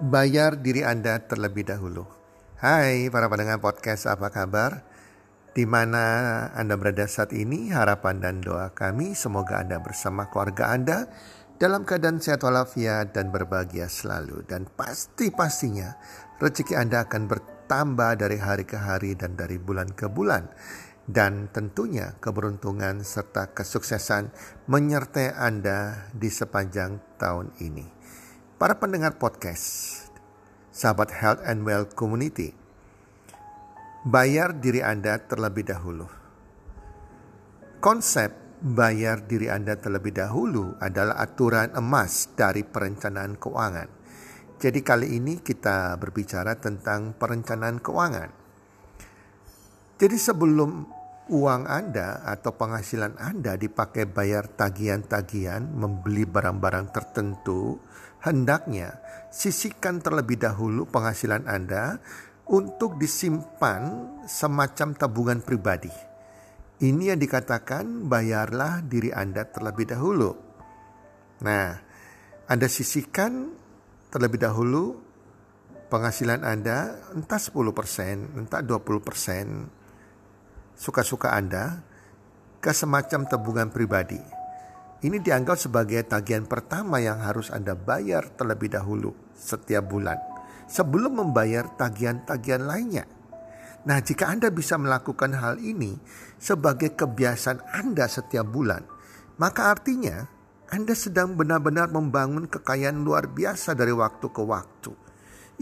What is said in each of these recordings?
bayar diri Anda terlebih dahulu. Hai para pendengar podcast apa kabar? Di mana Anda berada saat ini, harapan dan doa kami semoga Anda bersama keluarga Anda dalam keadaan sehat walafiat dan berbahagia selalu. Dan pasti-pastinya rezeki Anda akan bertambah dari hari ke hari dan dari bulan ke bulan. Dan tentunya keberuntungan serta kesuksesan menyertai Anda di sepanjang tahun ini para pendengar podcast, sahabat Health and Well Community, bayar diri Anda terlebih dahulu. Konsep bayar diri Anda terlebih dahulu adalah aturan emas dari perencanaan keuangan. Jadi kali ini kita berbicara tentang perencanaan keuangan. Jadi sebelum uang Anda atau penghasilan Anda dipakai bayar tagihan-tagihan, membeli barang-barang tertentu, hendaknya sisihkan terlebih dahulu penghasilan Anda untuk disimpan semacam tabungan pribadi. Ini yang dikatakan bayarlah diri Anda terlebih dahulu. Nah, Anda sisihkan terlebih dahulu penghasilan Anda entah 10%, entah 20%, suka-suka Anda ke semacam tabungan pribadi ini dianggap sebagai tagihan pertama yang harus Anda bayar terlebih dahulu setiap bulan sebelum membayar tagihan-tagihan lainnya. Nah, jika Anda bisa melakukan hal ini sebagai kebiasaan Anda setiap bulan, maka artinya Anda sedang benar-benar membangun kekayaan luar biasa dari waktu ke waktu.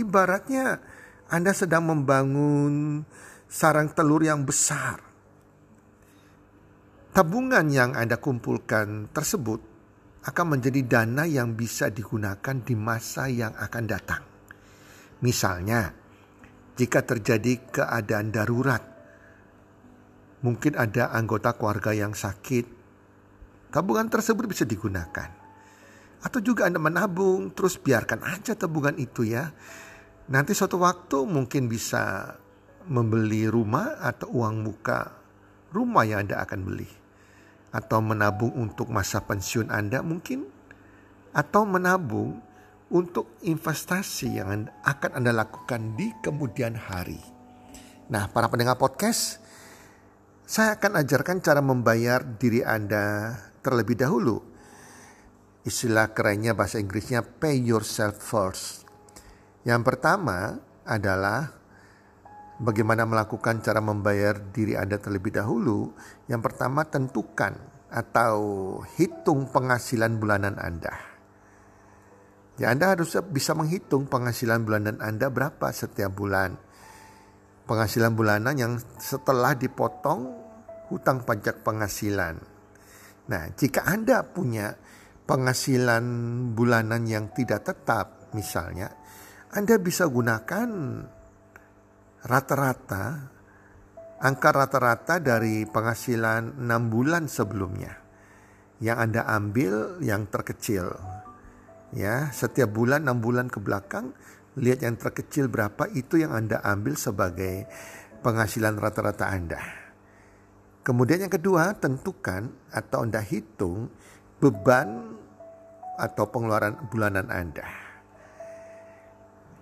Ibaratnya Anda sedang membangun sarang telur yang besar Tabungan yang Anda kumpulkan tersebut akan menjadi dana yang bisa digunakan di masa yang akan datang. Misalnya, jika terjadi keadaan darurat, mungkin ada anggota keluarga yang sakit, tabungan tersebut bisa digunakan. Atau juga Anda menabung, terus biarkan aja tabungan itu ya. Nanti suatu waktu mungkin bisa membeli rumah atau uang muka rumah yang Anda akan beli atau menabung untuk masa pensiun Anda mungkin atau menabung untuk investasi yang akan Anda lakukan di kemudian hari. Nah, para pendengar podcast, saya akan ajarkan cara membayar diri Anda terlebih dahulu. Istilah kerennya bahasa Inggrisnya pay yourself first. Yang pertama adalah Bagaimana melakukan cara membayar diri Anda terlebih dahulu? Yang pertama, tentukan atau hitung penghasilan bulanan Anda. Ya, Anda harus bisa menghitung penghasilan bulanan Anda berapa setiap bulan. Penghasilan bulanan yang setelah dipotong hutang pajak penghasilan. Nah, jika Anda punya penghasilan bulanan yang tidak tetap, misalnya, Anda bisa gunakan rata-rata angka rata-rata dari penghasilan 6 bulan sebelumnya yang Anda ambil yang terkecil. Ya, setiap bulan 6 bulan ke belakang lihat yang terkecil berapa itu yang Anda ambil sebagai penghasilan rata-rata Anda. Kemudian yang kedua, tentukan atau Anda hitung beban atau pengeluaran bulanan Anda.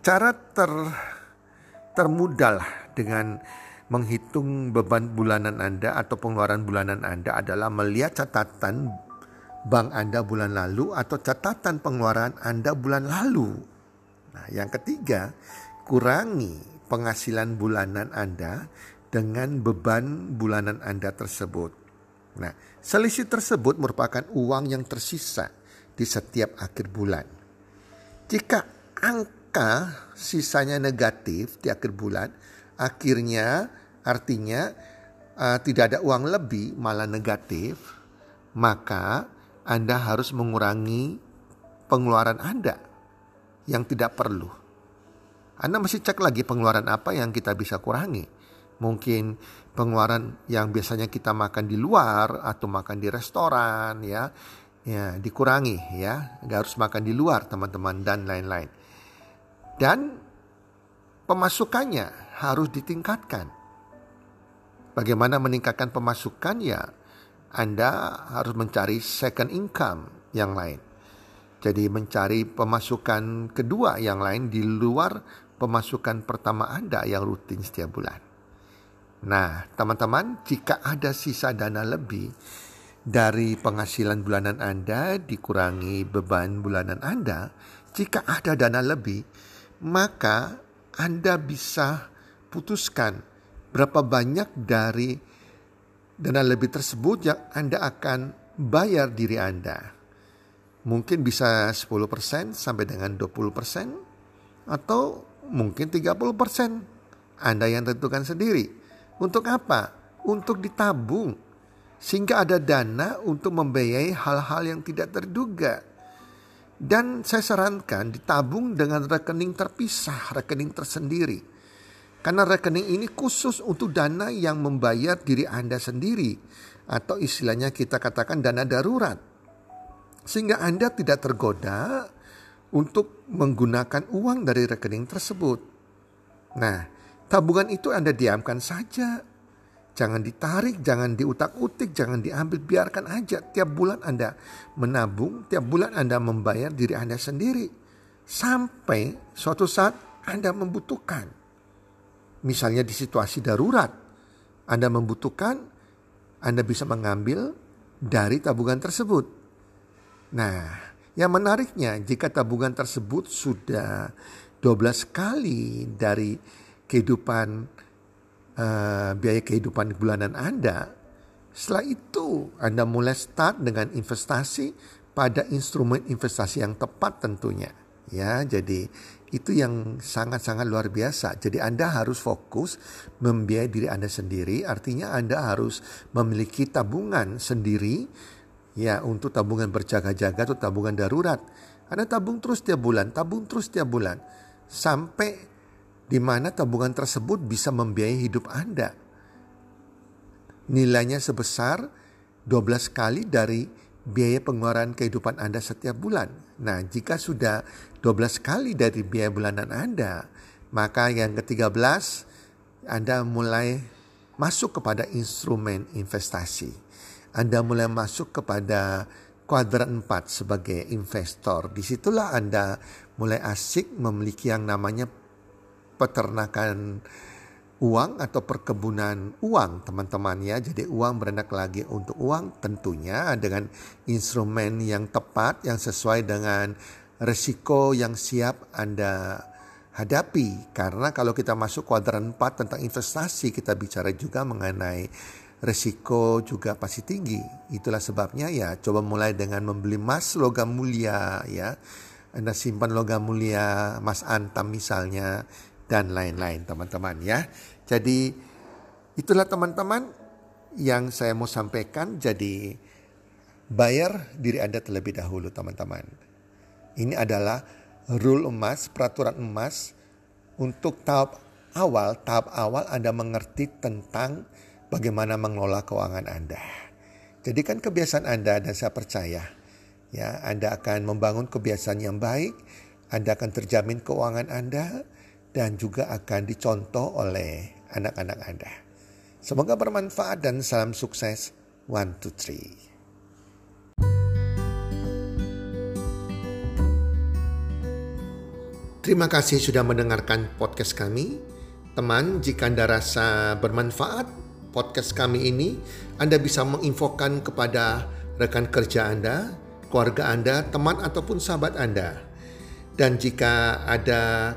Cara ter termudah dengan menghitung beban bulanan Anda atau pengeluaran bulanan Anda adalah melihat catatan bank Anda bulan lalu atau catatan pengeluaran Anda bulan lalu. Nah, yang ketiga, kurangi penghasilan bulanan Anda dengan beban bulanan Anda tersebut. Nah, selisih tersebut merupakan uang yang tersisa di setiap akhir bulan. Jika angka maka sisanya negatif di akhir bulan, akhirnya artinya uh, tidak ada uang lebih malah negatif, maka Anda harus mengurangi pengeluaran Anda yang tidak perlu. Anda mesti cek lagi pengeluaran apa yang kita bisa kurangi. Mungkin pengeluaran yang biasanya kita makan di luar atau makan di restoran ya, ya dikurangi ya, nggak harus makan di luar teman-teman dan lain-lain dan pemasukannya harus ditingkatkan. Bagaimana meningkatkan pemasukan ya? Anda harus mencari second income yang lain. Jadi mencari pemasukan kedua yang lain di luar pemasukan pertama Anda yang rutin setiap bulan. Nah, teman-teman, jika ada sisa dana lebih dari penghasilan bulanan Anda dikurangi beban bulanan Anda, jika ada dana lebih, maka Anda bisa putuskan berapa banyak dari dana lebih tersebut yang Anda akan bayar diri Anda. Mungkin bisa 10% sampai dengan 20% atau mungkin 30%. Anda yang tentukan sendiri. Untuk apa? Untuk ditabung. Sehingga ada dana untuk membiayai hal-hal yang tidak terduga. Dan saya sarankan ditabung dengan rekening terpisah, rekening tersendiri. Karena rekening ini khusus untuk dana yang membayar diri Anda sendiri. Atau istilahnya kita katakan dana darurat sehingga Anda tidak tergoda untuk menggunakan uang dari rekening tersebut. Nah, tabungan itu Anda diamkan saja. Jangan ditarik, jangan diutak-utik, jangan diambil, biarkan aja. Tiap bulan Anda menabung, tiap bulan Anda membayar diri Anda sendiri. Sampai suatu saat Anda membutuhkan. Misalnya di situasi darurat, Anda membutuhkan, Anda bisa mengambil dari tabungan tersebut. Nah, yang menariknya jika tabungan tersebut sudah 12 kali dari kehidupan uh, biaya kehidupan bulanan Anda, setelah itu Anda mulai start dengan investasi pada instrumen investasi yang tepat tentunya. Ya, jadi itu yang sangat-sangat luar biasa. Jadi Anda harus fokus membiayai diri Anda sendiri, artinya Anda harus memiliki tabungan sendiri Ya untuk tabungan berjaga-jaga atau tabungan darurat. Anda tabung terus tiap bulan, tabung terus tiap bulan. Sampai di mana tabungan tersebut bisa membiayai hidup Anda. Nilainya sebesar 12 kali dari biaya pengeluaran kehidupan Anda setiap bulan. Nah, jika sudah 12 kali dari biaya bulanan Anda, maka yang ke-13 Anda mulai masuk kepada instrumen investasi. Anda mulai masuk kepada kuadran 4 sebagai investor. Di situlah Anda mulai asik memiliki yang namanya peternakan uang atau perkebunan uang teman-teman ya. Jadi uang beranak lagi untuk uang tentunya dengan instrumen yang tepat yang sesuai dengan resiko yang siap Anda hadapi. Karena kalau kita masuk kuadran 4 tentang investasi kita bicara juga mengenai resiko juga pasti tinggi. Itulah sebabnya ya coba mulai dengan membeli emas logam mulia ya. Anda simpan logam mulia, emas antam misalnya dan lain-lain teman-teman ya. Jadi itulah teman-teman yang saya mau sampaikan jadi bayar diri Anda terlebih dahulu teman-teman. Ini adalah rule emas, peraturan emas untuk tahap awal, tahap awal Anda mengerti tentang bagaimana mengelola keuangan Anda. Jadikan kebiasaan Anda dan saya percaya ya Anda akan membangun kebiasaan yang baik, Anda akan terjamin keuangan Anda dan juga akan dicontoh oleh anak-anak Anda. Semoga bermanfaat dan salam sukses. One, two, three. Terima kasih sudah mendengarkan podcast kami. Teman, jika Anda rasa bermanfaat, podcast kami ini, Anda bisa menginfokan kepada rekan kerja Anda, keluarga Anda, teman ataupun sahabat Anda. Dan jika ada